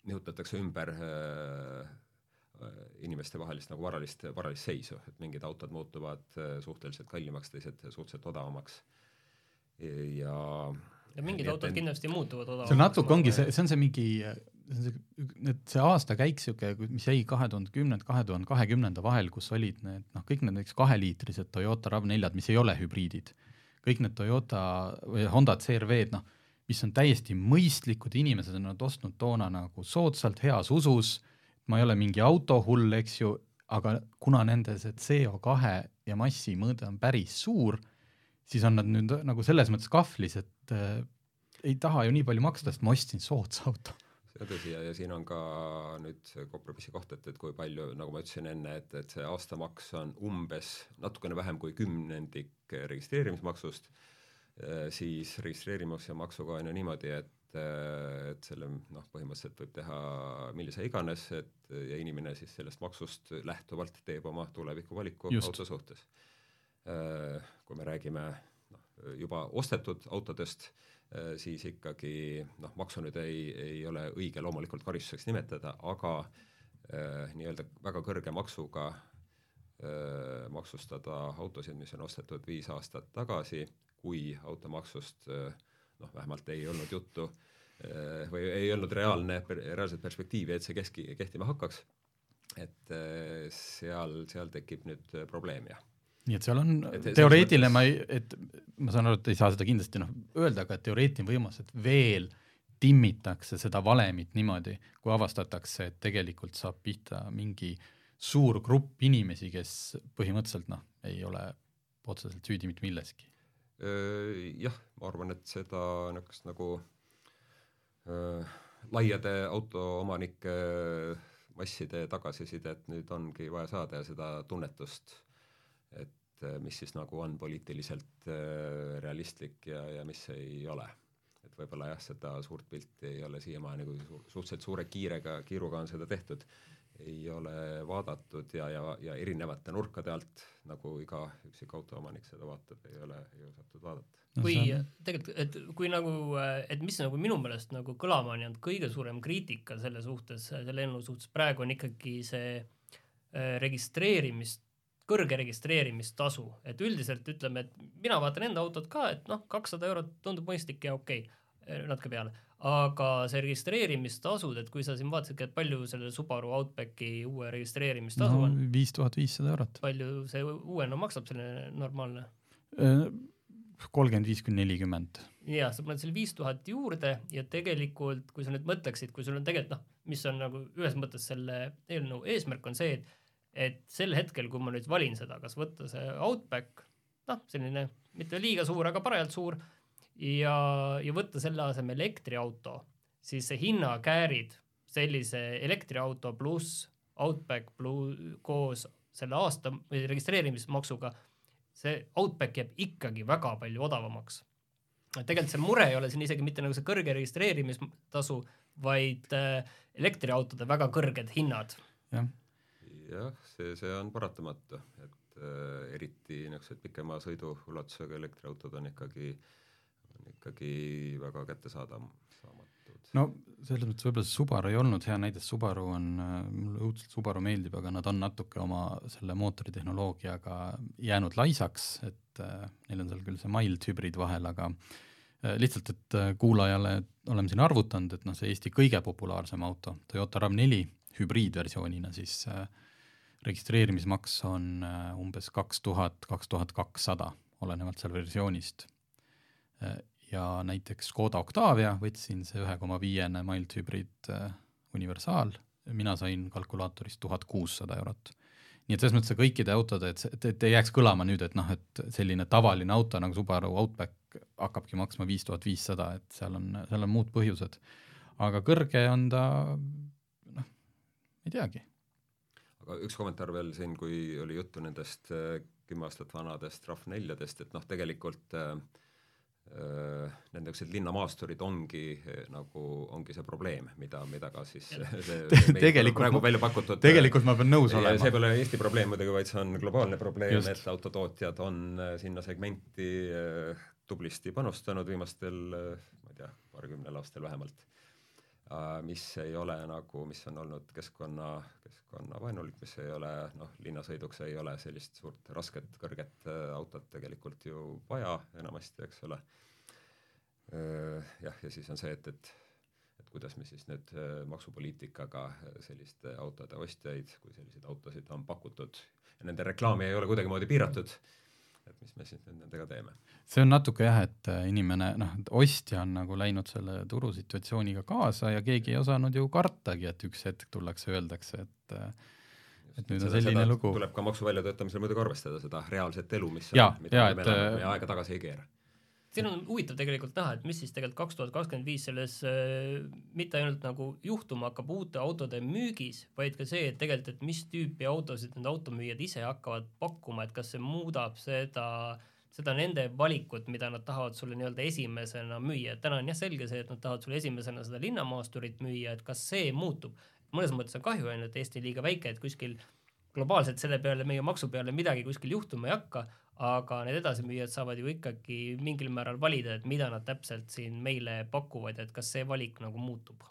nihutatakse ümber äh, inimestevahelist nagu varalist, varalist seisu, et mingid autod muutuvad äh, suhteliselt kallimaks, teised suhteliselt odavamaks ja ja mingid autod et, kindlasti muutuvad odavamaks. see natuke ongi see, see on see mingi, see on see, need, see aastakäik niisugune, mis jäi kahe tuhande kümnenda, kahe tuhande kahekümnenda vahel, kus olid need noh, kõik need näiteks kaheliitrised Toyota RAV4-d, mis ei ole hübriidid, kõik need Toyota või Honda CRV-d, noh, mis on täiesti mõistlikud, inimesed on nad ostnud toona nagu soodsalt, heas usus, ma ei ole mingi autohull, eks ju, aga kuna nende see CO2 ja massi mõõde on päris suur, siis on nad nüüd nagu selles mõttes kahvlis, et äh, ei taha ju nii palju maksta, sest ma ostsin soodsa auto. see on tõsi ja, ja siin on ka nüüd kompromissi koht, et, et kui palju, nagu ma ütlesin enne, et, et see aastamaks on umbes natukene vähem kui kümnendik registreerimismaksust siis registreerimismaksuga on ju niimoodi, et et selle noh, põhimõtteliselt võib teha millise iganes, et ja inimene siis sellest maksust lähtuvalt teeb oma tulevikuvaliku auto suhtes. Kui me räägime noh, juba ostetud autodest, siis ikkagi noh, maksu nüüd ei, ei ole õige loomulikult karistuseks nimetada, aga nii-öelda väga kõrge maksuga Äh, maksustada autosid, mis on ostetud viis aastat tagasi, kui automaksust äh, noh, vähemalt ei olnud juttu äh, või ei olnud reaalne, reaalset perspektiivi, et see keski, kehtima hakkaks, et seal, seal tekib nüüd probleem, jah nii et seal on et, teoreetiline, ma ei, et ma saan aru, et ei saa seda kindlasti noh, öelda, aga teoreetiline võimalus, et veel timmitakse seda valemit niimoodi, kui avastatakse, et tegelikult saab pihta mingi äh, suur grupp inimesi, kes põhimõtteliselt noh, ei ole otseselt süüdi mitte milleski. Jah, ma arvan, et seda niisugust nagu öö, laiade autoomanike masside tagasisidet nüüd ongi vaja saada ja seda tunnetust, et mis siis nagu on poliitiliselt realistlik ja, ja mis ei ole. et võib-olla jah, seda suurt pilti ei ole siiamaani, kui suhteliselt suure kiirega, kiiruga on seda tehtud ei ole vaadatud ja, ja, ja erinevate nurkade alt, nagu iga üksik autoomanik seda vaatab, ei ole, ei osatud vaadata. kui tegelikult, et kui nagu, et mis nagu minu meelest nagu kõlama on jäänud kõige suurem kriitika selle suhtes, selle eelnõu suhtes praegu on ikkagi see äh, registreerimist, kõrge registreerimistasu, et üldiselt ütleme, et mina vaatan enda autot ka, et noh, kakssada eurot tundub mõistlik ja okei okay,, natuke peale aga see registreerimistasud, et kui sa siin vaatasidki, et palju selle Subaru Outbacki uue registreerimistasu no, on? viis tuhat viissada eurot. palju see uuena maksab, selline normaalne? Äh, kolmkümmend viis kuni nelikümmend. jaa, sa paned selle viis tuhat juurde ja tegelikult, kui sa nüüd mõtleksid, kui sul on tegelikult noh, mis on nagu ühes mõttes selle eelnõu eesmärk on see, et et sel hetkel, kui ma nüüd valin seda, kas võtta see Outback, noh, selline mitte liiga suur, aga parajalt suur ja, ja võtta selle asemel elektriauto, siis see hinnakäärid sellise elektriauto pluss Outback pluss koos selle aasta registreerimismaksuga, see Outback jääb ikkagi väga palju odavamaks. tegelikult see mure ei ole siin isegi mitte nagu see kõrge registreerimistasu, vaid äh, elektriautode väga kõrged hinnad. jah, jah, see, see on paratamatu, et äh, eriti niisugused pikema sõiduulatusega elektriautod on ikkagi äh, ikkagi väga kättesaadav, saamatud. no selles mõttes võib-olla see Subaru ei olnud hea näide, Subaru on, mulle õudselt Subaru meeldib, aga nad on natuke oma selle mootoritehnoloogiaga jäänud laisaks, et äh, neil on seal küll see mild hübriid vahel, aga äh, lihtsalt, et äh, kuulajale oleme siin arvutanud, et noh, see Eesti kõige populaarsem auto, Toyota RAV4 hübriidversioonina, siis äh, registreerimismaks on äh, umbes kaks tuhat, kaks tuhat kakssada, olenevalt seal versioonist äh, ja näiteks Škoda Octavia, võtsin see ühe koma viiene mild hübriid äh, universaal, mina sain kalkulaatorist tuhat kuussada eurot. nii et selles mõttes kõikide autode, et, et, et ei jääks kõlama nüüd, et noh, et selline tavaline auto nagu Subaru Outback hakkabki maksma viis tuhat viissada, et seal on, seal on muud põhjused. aga kõrge on ta noh, ei teagi. Aga üks kommentaar veel siin, kui oli juttu nendest äh, kümme aastat vanadest RAV4-dest, et noh, tegelikult äh, Äh, need niisugused linnamaasturid ongi äh, nagu, ongi see probleem, mida, mida ka siis tegelikult praegu välja pakutud tegelikult ma pean nõus olema. see pole Eesti probleem muidugi, vaid see on globaalne probleem, et autotootjad on sinna segmenti tublisti panustanud viimastel, ma ei tea, paarikümnel aastal vähemalt. Mis ei ole nagu, mis on olnud keskkonna, keskkonnavaenulik, mis ei ole noh, linnasõiduks ei ole sellist suurt rasket kõrget autot tegelikult ju vaja enamasti, eks ole. Jah, ja siis on see, et, et et kuidas me siis nüüd maksupoliitikaga selliste autode ostjaid, kui selliseid autosid on pakutud. Nende reklaami ei ole kuidagimoodi piiratud, et mis me siis nüüd nendega teeme? see on natuke jah, et inimene noh, ostja on nagu läinud selle turusituatsiooniga kaasa ja keegi ei osanud ju kartagi, et üks hetk tullakse, öeldakse, et et nüüd on seda, selline lugu. tuleb ka maksu väljatöötamisel muidugi arvestada seda reaalset elu, mis on, mida me elame ja aega tagasi ei keera siin on huvitav tegelikult näha, et mis siis tegelikult kaks tuhat kakskümmend viis selles äh, mitte ainult nagu juhtuma hakkab uute autode müügis, vaid ka see, et tegelikult, et mis tüüpi autosid need automüüjad ise hakkavad pakkuma, et kas see muudab seda, seda nende valikut, mida nad tahavad sulle nii-öelda esimesena müüa, et täna on jah selge see, et nad tahavad sulle esimesena seda linnamaasturit müüa, et kas see muutub. mõnes mõttes on kahju, on ju, et Eesti liiga väike, et kuskil globaalselt selle peale, meie maksu peale midagi kuskil juhtuma ei hakka, aga need edasimüüjad saavad ju ikkagi mingil määral valida, et mida nad täpselt siin meile pakuvad, et kas see valik nagu muutub?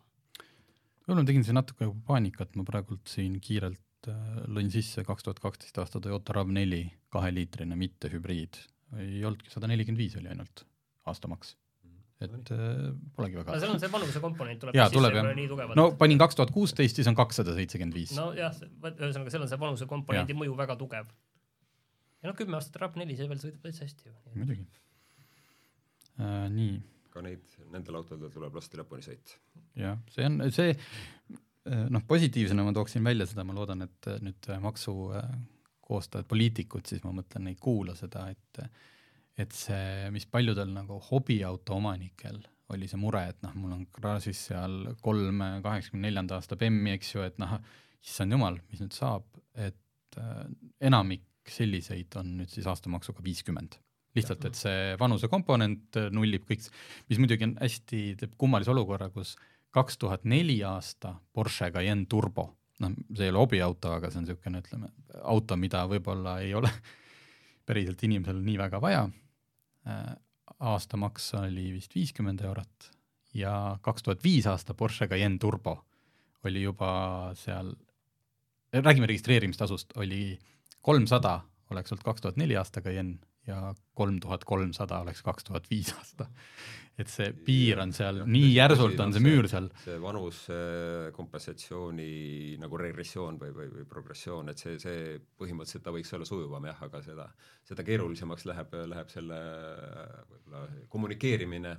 võib-olla ma tegin siin natuke paanikat, ma praegult siin kiirelt äh, lõin sisse kaks tuhat kaksteist aasta Toyota RAV4 kaheliitrine, mitte hübriid. ei olnudki, sada nelikümmend viis oli ainult aastamaks. et äh, polegi väga no seal on see vanuse komponent tuleb sisse tuleb jah. no panin kaks tuhat kuusteist, siis on kakssada seitsekümmend viis. nojah, ühesõnaga seal on see vanuse komponendi mõju väga tugev. Ja noh, kümme aastat RAV4, see veel sõidab täitsa hästi ju. muidugi äh,. nii ka neid, nendel autodel tuleb lasti lõpuni sõita. jah, see on see eh, noh, positiivsena ma tooksin välja seda, ma loodan, et eh, nüüd eh, maksu koostajad, poliitikud, siis ma mõtlen, ei kuula seda, et et see, mis paljudel nagu hobiauto omanikel oli see mure, et noh, mul on garaažis seal kolm kaheksakümne neljanda aasta BEM-i, eks ju, et noh, issand jumal, mis nüüd saab, et äh, enamik selliseid on nüüd siis aastamaksuga viiskümmend lihtsalt, et see vanuse komponent äh, nullib kõik, mis muidugi on hästi, teeb kummalise olukorra, kus kaks tuhat neli aasta Porsche Cayenne Turbo, noh, see ei ole hobiauto, aga see on niisugune, ütleme, auto, mida võib-olla ei ole päriselt inimesel nii väga vaja. aastamaks oli vist viiskümmend eurot ja kaks tuhat viis aasta Porsche Cayenne Turbo oli juba seal, räägime registreerimistasust, oli kolmsada oleks olnud kaks tuhat neli aasta Cayenne ja kolm tuhat kolmsada oleks kaks tuhat viis aasta. et see piir on seal, nii järsult on see müür seal. see vanuse kompensatsiooni nagu regressioon või, või, või progressioon, et see, see põhimõtteliselt ta võiks olla sujuvam jah, aga seda, seda keerulisemaks läheb, läheb selle võib-olla kommunikeerimine,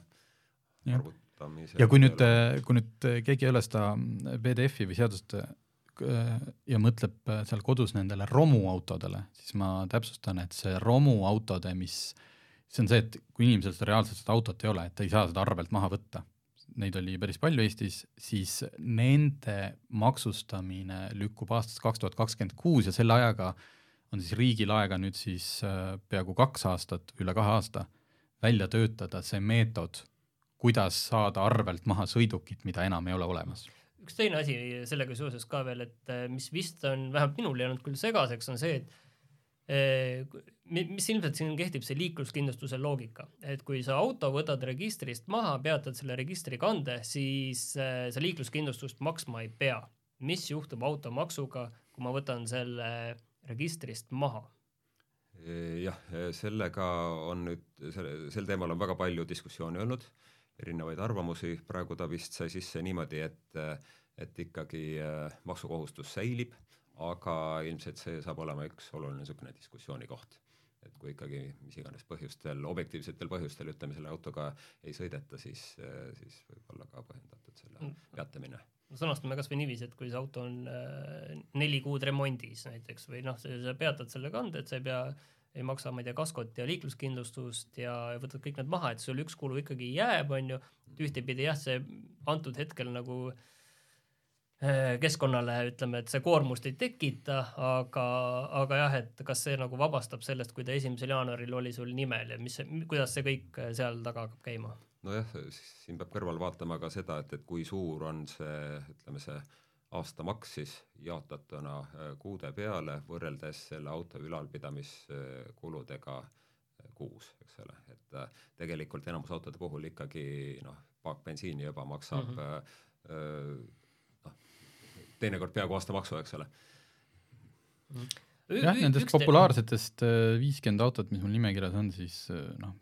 arvutamise. ja kui nüüd, kui nüüd keegi ei ole seda PDF-i või seadust ja mõtleb seal kodus nendele romuautodele, siis ma täpsustan, et see romuautode, mis, see on see, et kui inimesel seda reaalselt seda autot ei ole, et ta ei saa seda arvelt maha võtta, neid oli päris palju Eestis, siis nende maksustamine lükkub aastast kaks tuhat kakskümmend kuus ja selle ajaga on siis riigil aega nüüd siis peaaegu kaks aastat, üle kahe aasta, välja töötada see meetod, kuidas saada arvelt maha sõidukit, mida enam ei ole olemas üks teine asi sellega seoses ka veel, et mis vist on, vähemalt minul jäänud küll segaseks, on see, et mis ilmselt siin kehtib see liikluskindlustuse loogika, et kui sa auto võtad registrist maha, peatad selle registrikande, siis sa liikluskindlustust maksma ei pea. mis juhtub automaksuga, kui ma võtan selle registrist maha? jah, sellega on nüüd, selle, sel teemal on väga palju diskussiooni olnud erinevaid arvamusi, praegu ta vist sai sisse niimoodi, et, et ikkagi äh, maksukohustus säilib, aga ilmselt see saab olema üks oluline niisugune diskussiooni koht. et kui ikkagi mis iganes põhjustel, objektiivsetel põhjustel ütleme, selle autoga ei sõideta, siis, äh, siis võib olla ka põhjendatud selle Mm. peatamine no sõnastame kasvõi niiviisi, et kui see auto on äh, neli kuud remondis näiteks või noh, sa peatad selle kande, et sa ei pea ei maksa, ma ei tea, kaskot ja liikluskindlustust ja võtad kõik need maha, et sul üks kulu ikkagi jääb, on ju, ühtepidi jah, see antud hetkel nagu äh, keskkonnale ütleme, et see koormust ei tekita, aga, aga jah, et kas see nagu vabastab sellest, kui ta esimesel jaanuaril oli sul nimel ja mis, kuidas see kõik seal taga hakkab käima? nojah, siin peab kõrval vaatama ka seda, et, et kui suur on see, ütleme see aastamaks siis jaotatuna kuude peale võrreldes selle auto ülalpidamiskuludega kuus, eks ole, et tegelikult enamus autode puhul ikkagi noh, paak bensiini juba maksab mm -hmm. noh, teinekord peaaegu aastamaksu, eks ole jah, nendest populaarsetest viiskümmend autot, mis mul nimekirjas on, siis noh,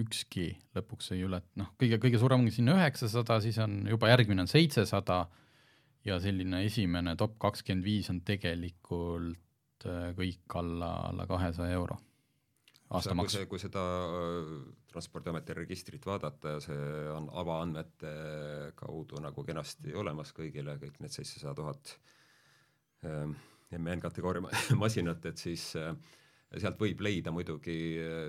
ükski lõpuks ei ületa, noh, kõige, kõige suurem ongi sinna üheksasada, siis on juba järgmine on seitsesada ja selline esimene top kakskümmend viis on tegelikult kõik alla, alla kahesaja euro aastamaks. kui seda Transpordiameti registrit vaadata ja see on avaandmete kaudu nagu kenasti olemas kõigile, kõik need seitsesada tuhat MN kategooria masinat, et siis sealt võib leida muidugi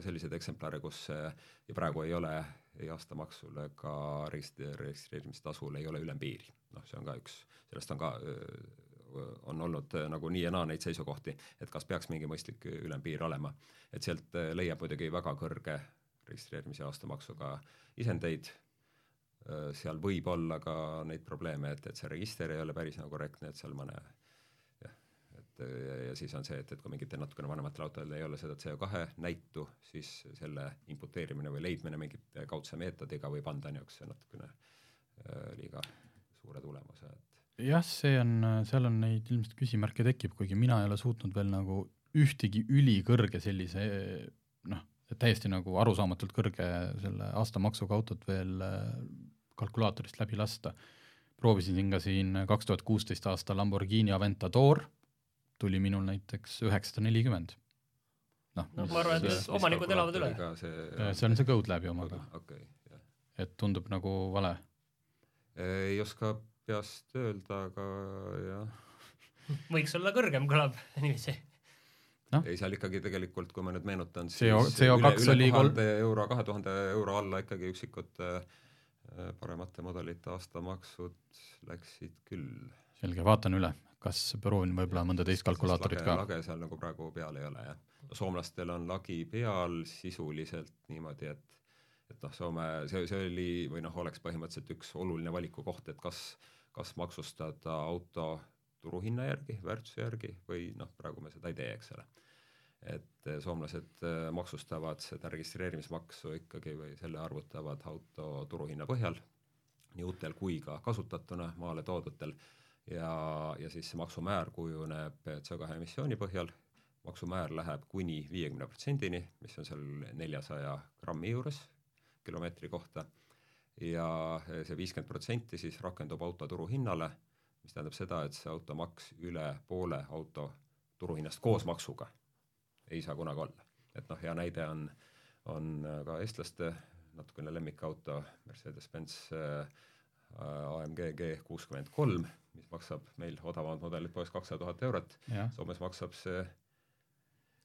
selliseid eksemplare, kus ja praegu ei ole ei aastamaksul ega registreerimistasul ei ole ülempiiri. noh, see on ka üks, sellest on ka on olnud nagu nii ja naa neid seisukohti, et kas peaks mingi mõistlik ülempiir olema. et sealt leiab muidugi väga kõrge registreerimise aastamaksuga isendeid, seal võib olla ka neid probleeme, et, et see register ei ole päris nagu korrektne, et seal mõne ja, ja siis on see, et, et kui mingitel natukene vanematel autodel ei ole seda CO2 näitu, siis selle imputeerimine või leidmine mingite kaudse meetodiga võib anda niisuguse natukene äh, liiga suure tulemuse, et jah, see on, seal on neid ilmselt küsimärke tekib, kuigi mina ei ole suutnud veel nagu ühtegi ülikõrge sellise noh, täiesti nagu arusaamatult kõrge selle aastamaksuga autot veel äh, kalkulaatorist läbi lasta. proovisin ka siin kaks tuhat kuusteist aasta Lamborghini Aventador, tuli minul näiteks üheksasada nelikümmend. noh no, ma arvan, et omanikud elavad üle. see, see on see Code Labi omaga okay,. et tundub nagu vale. ei oska peast öelda, aga jah. võiks olla kõrgem, kõlab niiviisi no? ei, seal ikkagi tegelikult, kui ma nüüd meenutan, siis CO, CO2 üle, üle tuhande euro, kahe tuhande euro alla ikkagi üksikute äh, paremate mudelite aastamaksud läksid küll. selge, vaatan üle, kas proovin võib-olla mõnda teist kalkulaatorit ka. lage seal nagu praegu peal ei ole, jah. soomlastel on lagi peal sisuliselt niimoodi, et et noh, Soome, see, see oli või noh, oleks põhimõtteliselt üks oluline valikukoht, et kas, kas maksustada auto turuhinna järgi, väärtuse järgi või noh, praegu me seda ei tee, eks ole et eh, soomlased eh, maksustavad seda registreerimismaksu ikkagi või selle arvutavad auto turuhinna põhjal, nii uutel kui ka kasutatuna maale toodutel, ja, ja siis see maksumäär kujuneb CO2 emissiooni põhjal, maksumäär läheb kuni viiekümne protsendini, mis on seal neljasaja grammi juures kilomeetri kohta, ja see viiskümmend protsenti siis rakendub auto turuhinnale, mis tähendab seda, et see automaks üle poole auto turuhinnast koos maksuga. Ei saa kunagi olla. et noh, hea näide on, on ka eestlaste natukene lemmikauto Mercedes-Benz äh, AMG G kuuskümmend kolm, mis maksab meil odavamad mudelid poes kakssada tuhat eurot, Soomes maksab see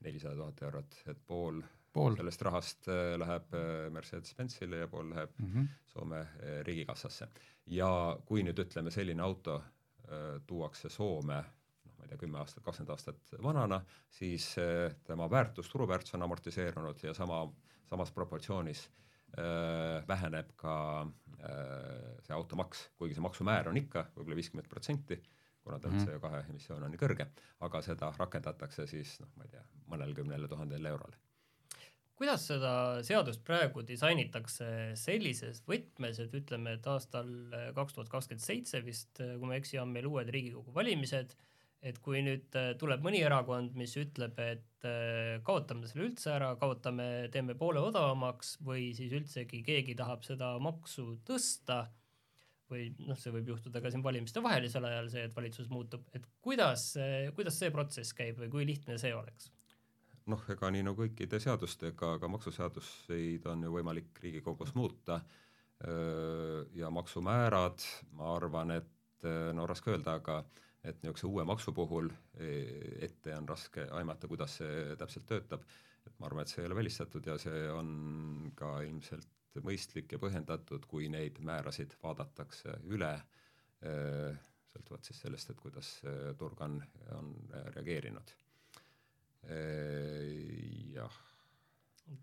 nelisada tuhat eurot, et pool, pool sellest rahast äh, läheb äh, Mercedes-Benzile ja pool läheb mm -hmm. Soome riigikassasse. ja kui nüüd ütleme, selline auto tuuakse Soome ma ei tea, kümme aastat, kakskümmend aastat vanana, siis eh, tema väärtus, turuväärtus on amortiseerunud ja sama, samas proportsioonis äh, väheneb ka äh, see automaks, kuigi see maksumäär on ikka võib-olla viiskümmend protsenti, kuna tal mm. CO2 emissioon on nii kõrge, aga seda rakendatakse siis noh, ma ei tea, mõnel kümnele tuhandele eurole kuidas seda seadust praegu disainitakse sellises võtmes, et ütleme, et aastal kaks tuhat kakskümmend seitse vist, kui ma ei eksi, on meil uued Riigikogu valimised et kui nüüd äh, tuleb mõni erakond, mis ütleb, et äh, kaotame selle üldse ära, kaotame, teeme poole odavamaks või siis üldsegi keegi tahab seda maksu tõsta või noh, see võib juhtuda ka siin valimiste vahelisel ajal, see, et valitsus muutub, et kuidas, kuidas see protsess käib või kui lihtne see oleks? noh, ega nii nagu kõikide seadustega, ka maksuseaduseid on ju võimalik Riigikogus muuta ja maksumäärad, ma arvan, et no raske öelda, aga et niisuguse uue maksu puhul e, ette on raske aimata, kuidas see täpselt töötab, et ma arvan, et see ei ole välistatud ja see on ka ilmselt mõistlik ja põhjendatud, kui neid määrasid vaadatakse üle, e, sõltuvalt siis sellest, et kuidas turg on, on reageerinud. Jah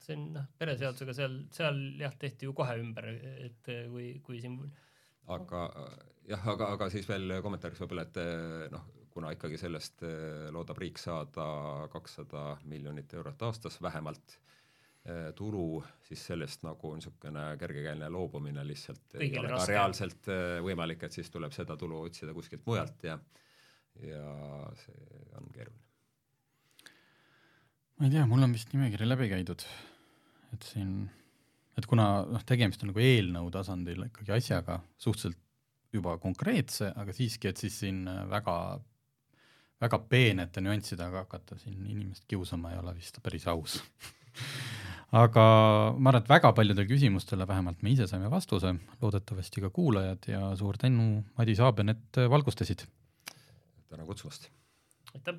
see on noh, pereseadusega seal, seal jah, tehti ju kohe ümber, et kui, kui siin aga jah, aga, aga siis veel kommentaariks võib-olla, et noh, kuna ikkagi sellest eh, loodab riik saada kakssada miljonit eurot aastas vähemalt eh, tulu, siis sellest nagu niisugune kergekäeline loobumine lihtsalt Kõigile ei ole ka reaalselt eh, võimalik, et siis tuleb seda tulu otsida kuskilt mujalt ja ja see on keeruline. ma ei tea, mul on vist nimekiri läbi käidud, et siin et kuna noh, tegemist on nagu eelnõu tasandil ikkagi asjaga suhteliselt juba konkreetse, aga siiski, et siis siin väga, väga peenete nüanssidega hakata siin inimest kiusama ei ole vist päris aus aga ma arvan, et väga paljudele küsimustele vähemalt me ise saime vastuse, loodetavasti ka kuulajad ja suur tänu, Madis Aaben, et valgustasid. tänan kutsumast. aitäh.